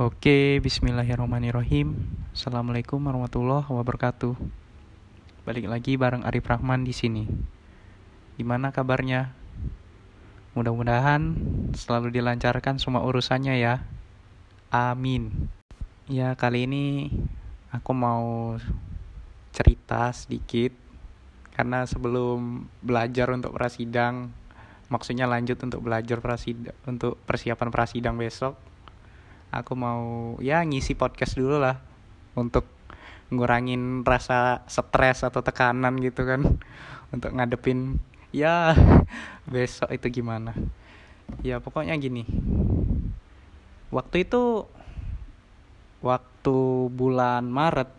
Oke, bismillahirrahmanirrahim. Assalamualaikum warahmatullahi wabarakatuh. Balik lagi bareng Arif Rahman di sini. Gimana kabarnya? Mudah-mudahan selalu dilancarkan semua urusannya ya. Amin. Ya, kali ini aku mau cerita sedikit karena sebelum belajar untuk prasidang maksudnya lanjut untuk belajar prasidang untuk persiapan prasidang besok aku mau ya ngisi podcast dulu lah untuk ngurangin rasa stres atau tekanan gitu kan. Untuk ngadepin ya besok itu gimana. Ya pokoknya gini. Waktu itu waktu bulan Maret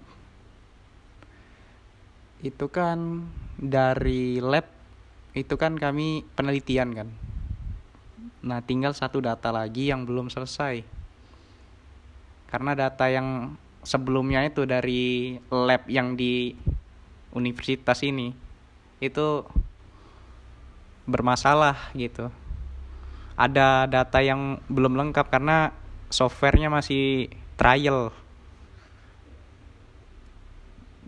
itu kan dari lab itu kan kami penelitian kan. Nah tinggal satu data lagi yang belum selesai karena data yang sebelumnya itu dari lab yang di universitas ini itu bermasalah gitu. Ada data yang belum lengkap karena softwarenya masih trial.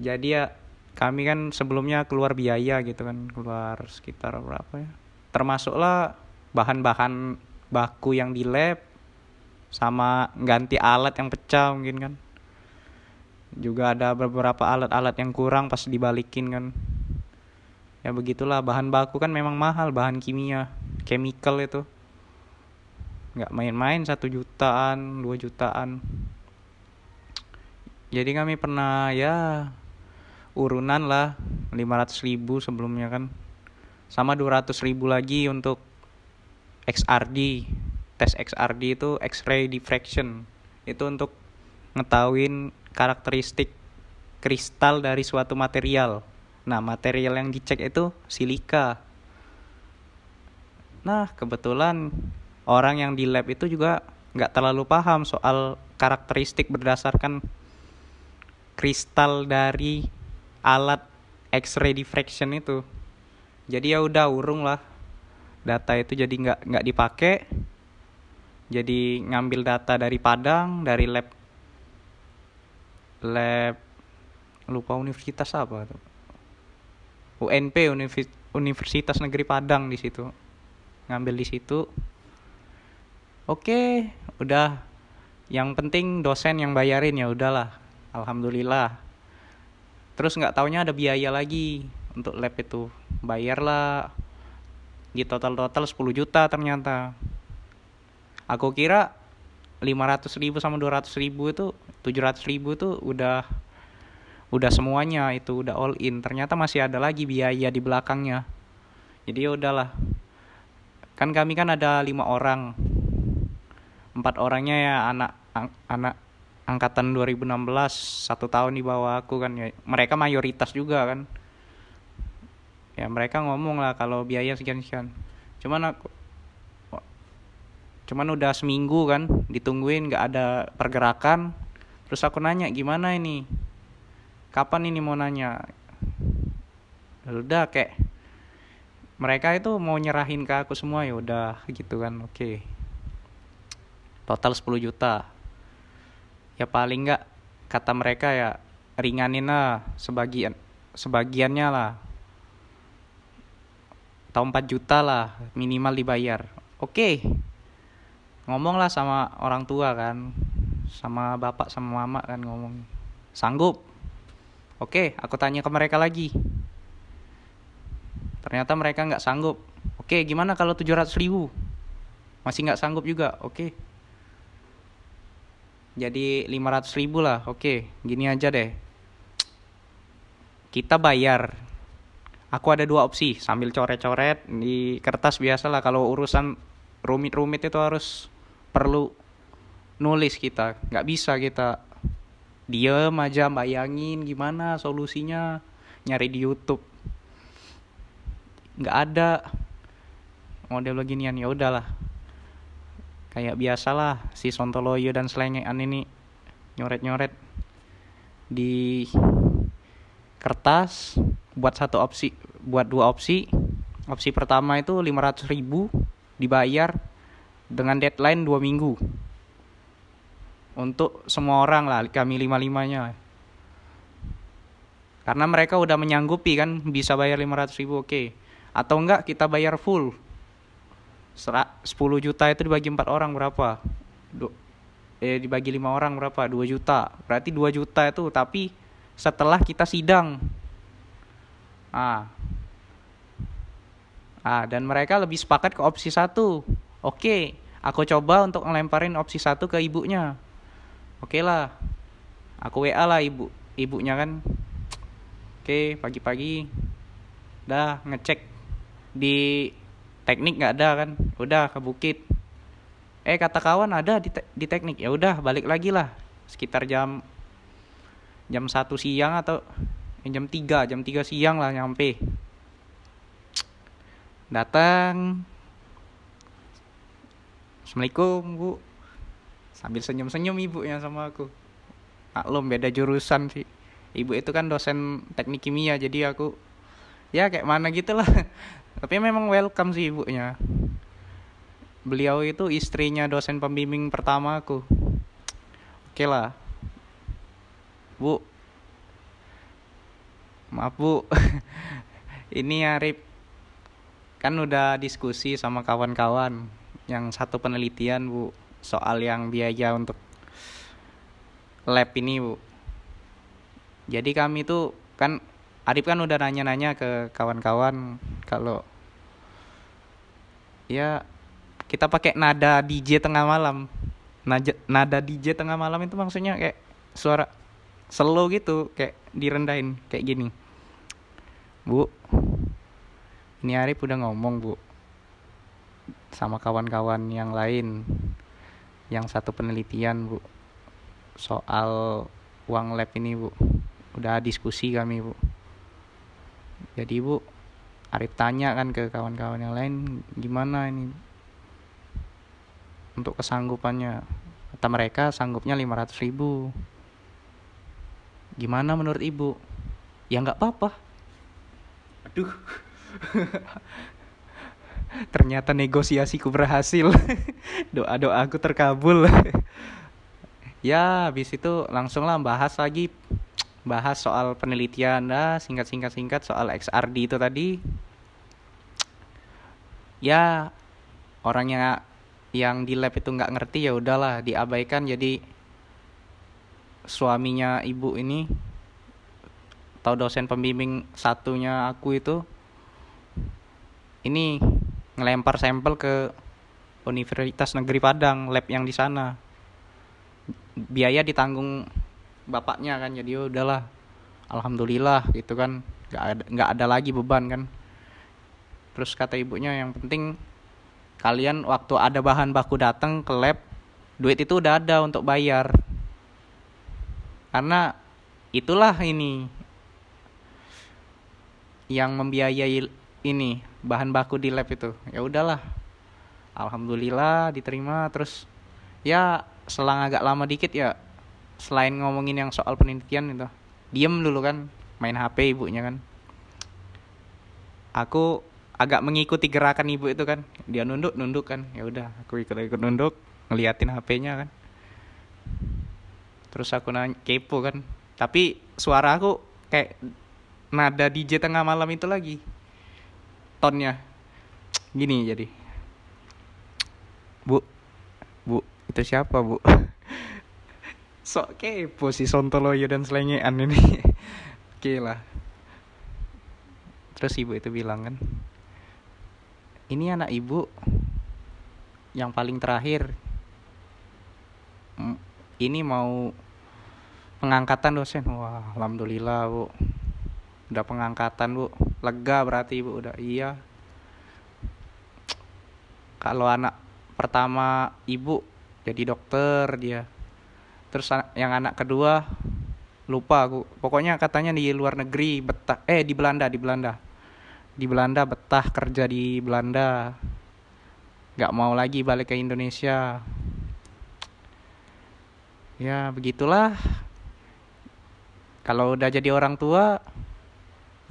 Jadi ya kami kan sebelumnya keluar biaya gitu kan keluar sekitar berapa ya. Termasuklah bahan-bahan baku yang di lab sama ganti alat yang pecah mungkin kan. Juga ada beberapa alat-alat yang kurang pas dibalikin kan. Ya begitulah bahan baku kan memang mahal bahan kimia chemical itu. Nggak main-main satu jutaan dua jutaan. Jadi kami pernah ya urunan lah 500 ribu sebelumnya kan. Sama 200 ribu lagi untuk XRD tes XRD itu X-ray diffraction. Itu untuk ngetahuin karakteristik kristal dari suatu material. Nah material yang dicek itu silika. Nah kebetulan orang yang di lab itu juga nggak terlalu paham soal karakteristik berdasarkan kristal dari alat X-ray diffraction itu. Jadi ya udah urung lah. Data itu jadi nggak nggak dipakai jadi ngambil data dari Padang dari lab lab lupa universitas apa tuh? UNP Universitas Negeri Padang di situ. Ngambil di situ. Oke udah. Yang penting dosen yang bayarin ya udahlah. Alhamdulillah. Terus nggak taunya ada biaya lagi untuk lab itu. Bayarlah. Di total total 10 juta ternyata aku kira 500 ribu sama 200 ribu itu 700 ribu itu udah udah semuanya itu udah all in. Ternyata masih ada lagi biaya di belakangnya. Jadi ya udahlah. Kan kami kan ada lima orang. Empat orangnya ya anak an anak angkatan 2016 satu tahun di bawah aku kan ya. Mereka mayoritas juga kan. Ya mereka ngomong lah kalau biaya sekian sekian cuman aku cuman udah seminggu kan ditungguin nggak ada pergerakan. Terus aku nanya gimana ini? Kapan ini mau nanya? Udah kayak mereka itu mau nyerahin ke aku semua ya udah gitu kan oke. Total 10 juta. Ya paling nggak kata mereka ya ringanin lah sebagian sebagiannya lah. Atau 4 juta lah minimal dibayar. Oke. okay ngomong lah sama orang tua kan sama bapak sama mama kan ngomong sanggup? Oke aku tanya ke mereka lagi. Ternyata mereka nggak sanggup. Oke gimana kalau 700 ribu? Masih nggak sanggup juga oke. Jadi 500 ribu lah oke gini aja deh. Kita bayar. Aku ada dua opsi sambil coret-coret di kertas biasa lah kalau urusan rumit-rumit itu harus perlu nulis kita. Nggak bisa kita diem aja bayangin gimana solusinya nyari di YouTube. Nggak ada model beginian ya udahlah. Kayak biasalah si Sontoloyo dan selengean ini nyoret-nyoret di kertas buat satu opsi buat dua opsi. Opsi pertama itu 500 ribu dibayar dengan deadline dua minggu. Untuk semua orang lah kami lima limanya karena mereka udah menyanggupi kan bisa bayar 500 ribu oke. Atau enggak kita bayar full. 10 juta itu dibagi empat orang berapa? Du eh dibagi lima orang berapa? 2 juta. Berarti 2 juta itu tapi setelah kita sidang. Ah. Ah dan mereka lebih sepakat ke opsi satu. Oke aku coba untuk ngelemparin opsi satu ke ibunya. Oke lah. Aku wa lah ibu ibunya kan. Oke pagi-pagi. Dah ngecek. Di teknik nggak ada kan? Udah ke bukit. Eh kata kawan ada di, te di teknik. Ya udah balik lagi lah. Sekitar jam jam satu siang atau eh, jam 3 jam 3 siang lah nyampe. Datang Assalamualaikum bu. Sambil senyum-senyum ibunya sama aku. Maklum beda jurusan sih. Ibu itu kan dosen teknik kimia jadi aku ya kayak mana gitu lah. Tapi memang welcome sih ibunya. Beliau itu istrinya dosen pembimbing pertama aku. Oke lah. Bu. Maaf bu. Ini Arif. Kan udah diskusi sama kawan-kawan yang satu penelitian bu soal yang biaya untuk lab ini bu. Jadi kami tuh kan Arif kan udah nanya-nanya ke kawan-kawan kalau ya kita pakai nada DJ tengah malam. Nada, nada DJ tengah malam itu maksudnya kayak suara slow gitu kayak direndahin kayak gini. Bu ini Arif udah ngomong bu sama kawan-kawan yang lain. Yang satu penelitian bu. Soal uang lab ini bu. Udah diskusi kami bu. Jadi bu Arif tanya kan ke kawan-kawan yang lain gimana ini? Untuk kesanggupannya. Kata mereka sanggupnya 500 ribu. Gimana menurut ibu? Ya nggak apa-apa. Aduh ternyata negosiasiku berhasil. Doa doa aku terkabul. Ya habis itu langsung lah bahas lagi. Bahas soal penelitian dah singkat singkat singkat soal XRD itu tadi. Ya orangnya yang di lab itu nggak ngerti ya udahlah diabaikan. Jadi suaminya ibu ini atau dosen pembimbing satunya aku itu ini ngelempar sampel ke Universitas Negeri Padang lab yang di sana. Biaya ditanggung bapaknya kan jadi ya udahlah alhamdulillah gitu kan. Nggak ada nggak ada lagi beban kan. Terus kata ibunya yang penting kalian waktu ada bahan baku datang ke lab duit itu udah ada untuk bayar. Karena itulah ini yang membiayai ini bahan baku di lab itu. Ya udahlah. Alhamdulillah diterima. Terus ya selang agak lama dikit ya selain ngomongin yang soal penelitian itu diem dulu kan main HP ibunya kan. Aku agak mengikuti gerakan ibu itu kan. Dia nunduk nunduk kan. Ya udah aku ikut ikut nunduk ngeliatin HP-nya kan. Terus aku nanya kepo kan. Tapi suara aku kayak nada DJ tengah malam itu lagi tonnya. Gini jadi. Bu bu itu siapa bu? Sok kepo si Sontoloyo dan selengean ini. Oke lah. Terus ibu itu bilang kan ini anak ibu yang paling terakhir. Ini mau pengangkatan dosen. Wah alhamdulillah bu udah pengangkatan bu. Lega berarti ibu udah iya. Kalau anak pertama ibu jadi dokter dia. Terus yang anak kedua lupa aku pokoknya katanya di luar negeri betah eh di Belanda di Belanda. Di Belanda betah kerja di Belanda. Nggak mau lagi balik ke Indonesia. Ya begitulah. Kalau udah jadi orang tua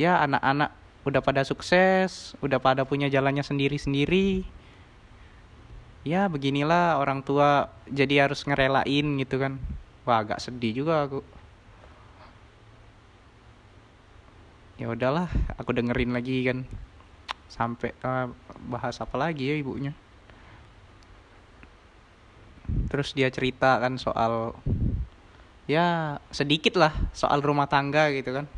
ya anak-anak udah pada sukses udah pada punya jalannya sendiri-sendiri. Ya beginilah orang tua jadi harus ngerelain gitu kan. Wah agak sedih juga aku. Ya udahlah aku dengerin lagi kan. Sampai uh, bahas apa lagi ya ibunya. Terus dia cerita kan soal ya sedikit lah soal rumah tangga gitu kan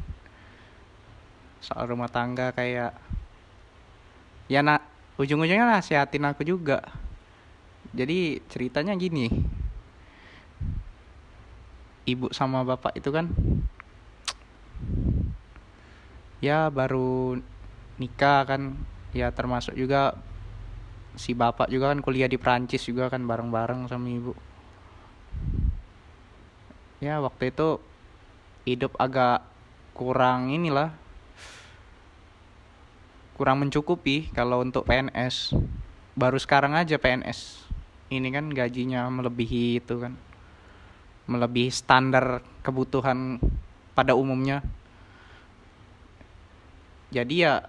soal rumah tangga kayak ya nak ujung-ujungnya nasihatin aku juga. Jadi ceritanya gini ibu sama bapak itu kan ya baru nikah kan ya termasuk juga si bapak juga kan kuliah di Prancis juga kan bareng-bareng sama ibu. Ya waktu itu hidup agak kurang inilah kurang mencukupi kalau untuk PNS baru sekarang aja PNS ini kan gajinya melebihi itu kan. Melebihi standar kebutuhan pada umumnya. Jadi ya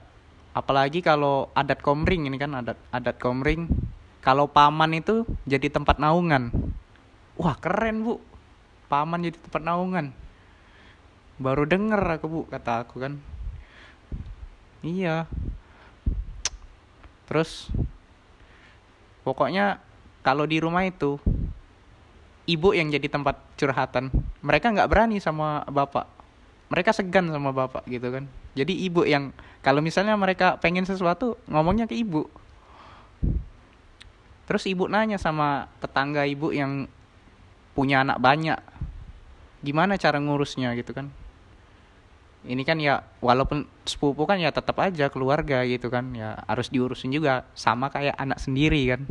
apalagi kalau adat komring ini kan adat adat komring. Kalau paman itu jadi tempat naungan. Wah keren bu. Paman jadi tempat naungan. Baru denger aku bu kata aku kan. Iya terus pokoknya kalau di rumah itu ibu yang jadi tempat curhatan mereka nggak berani sama bapak. Mereka segan sama bapak gitu kan. Jadi ibu yang kalau misalnya mereka pengen sesuatu ngomongnya ke ibu. Terus ibu nanya sama tetangga ibu yang punya anak banyak gimana cara ngurusnya gitu kan ini kan ya walaupun sepupu kan ya tetap aja keluarga gitu kan ya harus diurusin juga sama kayak anak sendiri kan.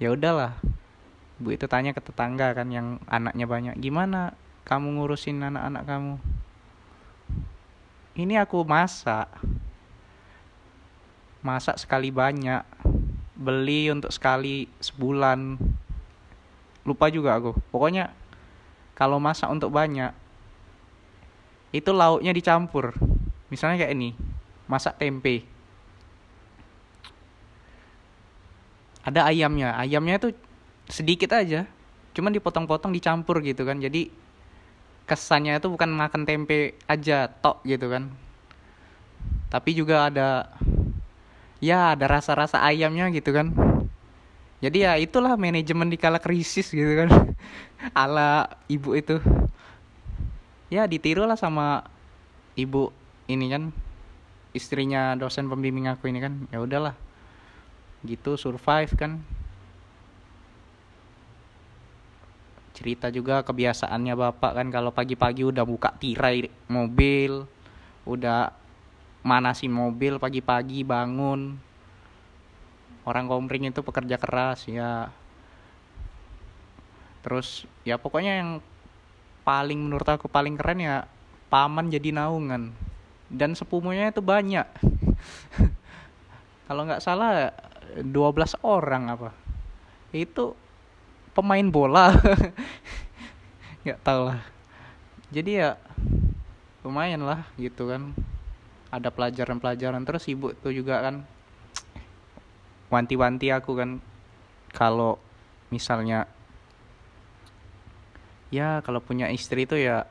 Ya udahlah bu itu tanya ke tetangga kan yang anaknya banyak gimana kamu ngurusin anak-anak kamu? Ini aku masak. Masak sekali banyak beli untuk sekali sebulan. Lupa juga aku. Pokoknya kalau masak untuk banyak itu lauknya dicampur. Misalnya kayak ini masak tempe. Ada ayamnya. Ayamnya itu sedikit aja cuman dipotong-potong dicampur gitu kan. Jadi kesannya itu bukan makan tempe aja tok gitu kan. Tapi juga ada ya ada rasa-rasa ayamnya gitu kan. Jadi ya itulah manajemen di kala krisis gitu kan. Ala ibu itu ya ditiru lah sama ibu ini kan istrinya dosen pembimbing aku ini kan. Ya udahlah. Gitu survive kan. Cerita juga kebiasaannya bapak kan kalau pagi-pagi udah buka tirai mobil udah manasin mobil pagi-pagi bangun. Orang kompring itu pekerja keras ya. Terus ya pokoknya yang paling menurut aku paling keren ya paman jadi naungan. Dan sepupunya itu banyak. Kalau nggak salah 12 orang apa. Itu pemain bola. Nggak tahu lah. Jadi ya lumayan lah gitu kan. Ada pelajaran-pelajaran terus ibu tuh juga kan. Wanti-wanti aku kan. Kalau misalnya ya kalau punya istri itu ya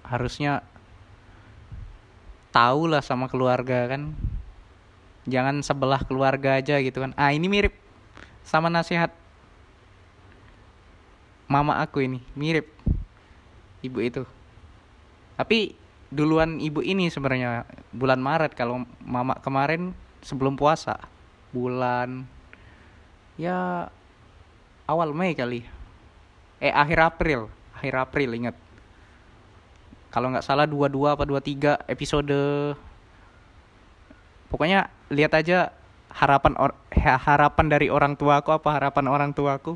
harusnya tahu lah sama keluarga kan. Jangan sebelah keluarga aja gitu kan. Ah ini mirip sama nasihat mama aku ini. Mirip ibu itu. Tapi duluan ibu ini sebenarnya bulan Maret kalau mama kemarin sebelum puasa. Bulan ya awal Mei kali. Eh akhir April akhir April ingat. Kalau nggak salah dua dua apa dua tiga episode. Pokoknya lihat aja harapan or, harapan dari orang tuaku apa harapan orang tuaku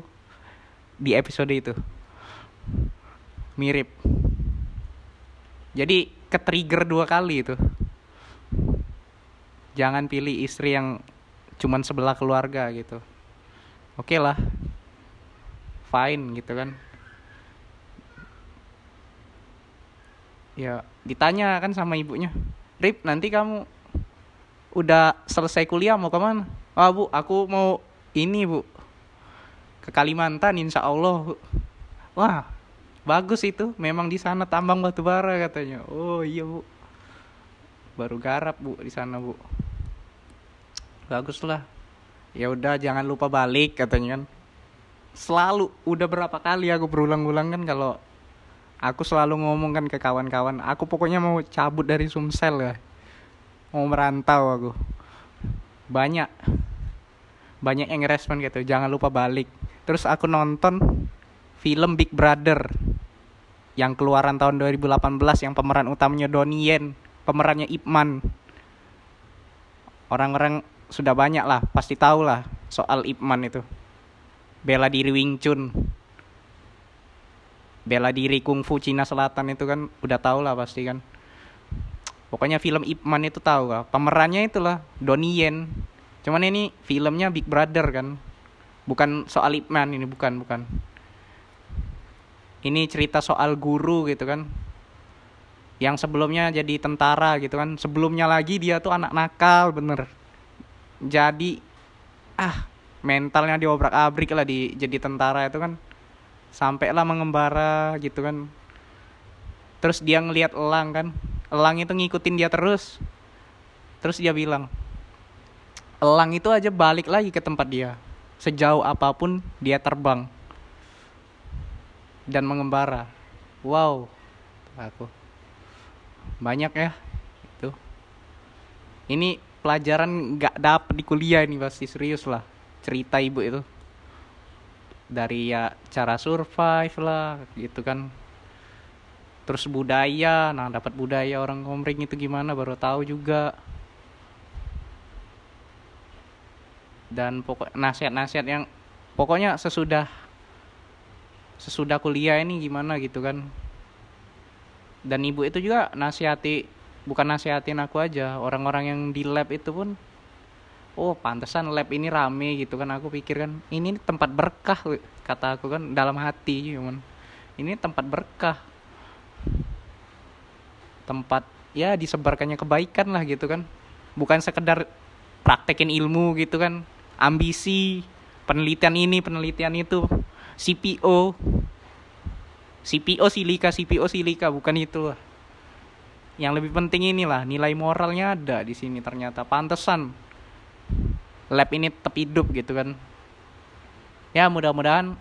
di episode itu. Mirip. Jadi ke trigger dua kali itu. Jangan pilih istri yang cuman sebelah keluarga gitu. Oke okay lah. Fine gitu kan ya ditanya kan sama ibunya Rip nanti kamu udah selesai kuliah mau ke mana? Ah bu, aku mau ini bu, ke Kalimantan insya Allah wah bagus itu memang di sana tambang batu bara katanya. Oh iya bu. Baru garap bu di sana bu. Bagus lah ya udah jangan lupa balik katanya kan. Selalu udah berapa kali aku berulang-ulang kan kalau aku selalu ngomong kan ke kawan-kawan aku pokoknya mau cabut dari Sumsel ya. Mau merantau aku. Banyak. Banyak yang respon gitu jangan lupa balik. Terus aku nonton film Big Brother yang keluaran tahun 2018 yang pemeran utamanya Donnie Yen pemerannya Ipman. Orang-orang sudah banyak lah pasti tahu lah soal Ipman itu. Bela diri Wing Chun bela diri kungfu Cina Selatan itu kan udah tahu lah pasti kan. Pokoknya film Ipman itu tahu lah. Pemerannya itulah Donnie Yen. Cuman ini filmnya Big Brother kan. Bukan soal Ipman ini bukan bukan. Ini cerita soal guru gitu kan. Yang sebelumnya jadi tentara gitu kan. Sebelumnya lagi dia tuh anak nakal bener. Jadi ah mentalnya diobrak abrik lah di jadi tentara itu kan sampailah mengembara gitu kan. Terus dia ngelihat elang kan. Elang itu ngikutin dia terus. Terus dia bilang elang itu aja balik lagi ke tempat dia. Sejauh apa pun dia terbang dan mengembara. Wow aku. Banyak ya itu. Ini pelajaran nggak dapet di kuliah ini pasti serius lah cerita ibu itu dari ya cara survive lah gitu kan. Terus budaya nah dapat budaya orang komering itu gimana baru tahu juga. Dan pokok nasihat-nasihat yang pokoknya sesudah sesudah kuliah ini gimana gitu kan. Dan ibu itu juga nasihati bukan nasihatin aku aja orang-orang yang di lab itu pun oh pantesan lab ini rame gitu kan. Aku pikir kan ini tempat berkah kata aku kan dalam hati cuman. Ini tempat berkah. Tempat ya disebarkannya kebaikan lah gitu kan. Bukan sekedar praktekin ilmu gitu kan. Ambisi penelitian ini penelitian itu. CPO CPO silika CPO silika bukan itu. Lah yang lebih penting inilah nilai moralnya ada di sini ternyata. Pantesan lab ini tetap hidup gitu kan. Ya mudah-mudahan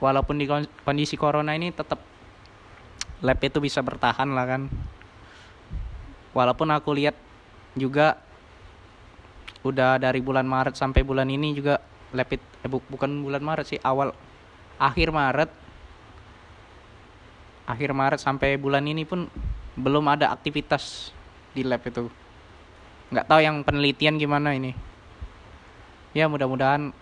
walaupun di kondisi corona ini tetap lab itu bisa bertahan lah kan. Walaupun aku lihat juga udah dari bulan Maret sampai bulan ini juga lab it, eh, bukan bulan Maret sih awal akhir Maret. Akhir Maret sampai bulan ini pun belum ada aktivitas di lab itu. Nggak tahu yang penelitian gimana ini ya mudah-mudahan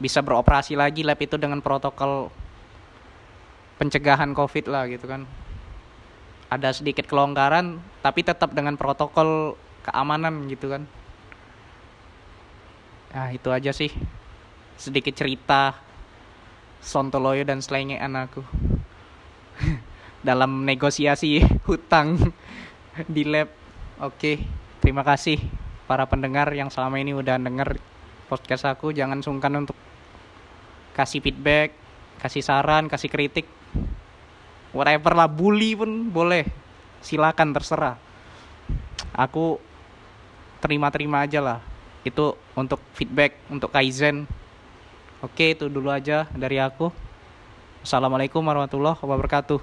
bisa beroperasi lagi lab itu dengan protokol pencegahan covid lah gitu kan. Ada sedikit kelonggaran tapi tetap dengan protokol keamanan gitu kan. Nah itu aja sih. Sedikit cerita Sontoloyo dan selengean aku dalam negosiasi hutang di lab. Oke terima kasih para pendengar yang selama ini udah denger podcast aku jangan sungkan untuk kasih feedback kasih saran kasih kritik. Whatever lah bully pun boleh. Silakan terserah. Aku terima-terima aja lah. Itu untuk feedback untuk kaizen. Oke itu dulu aja dari aku. Assalamualaikum warahmatullahi wabarakatuh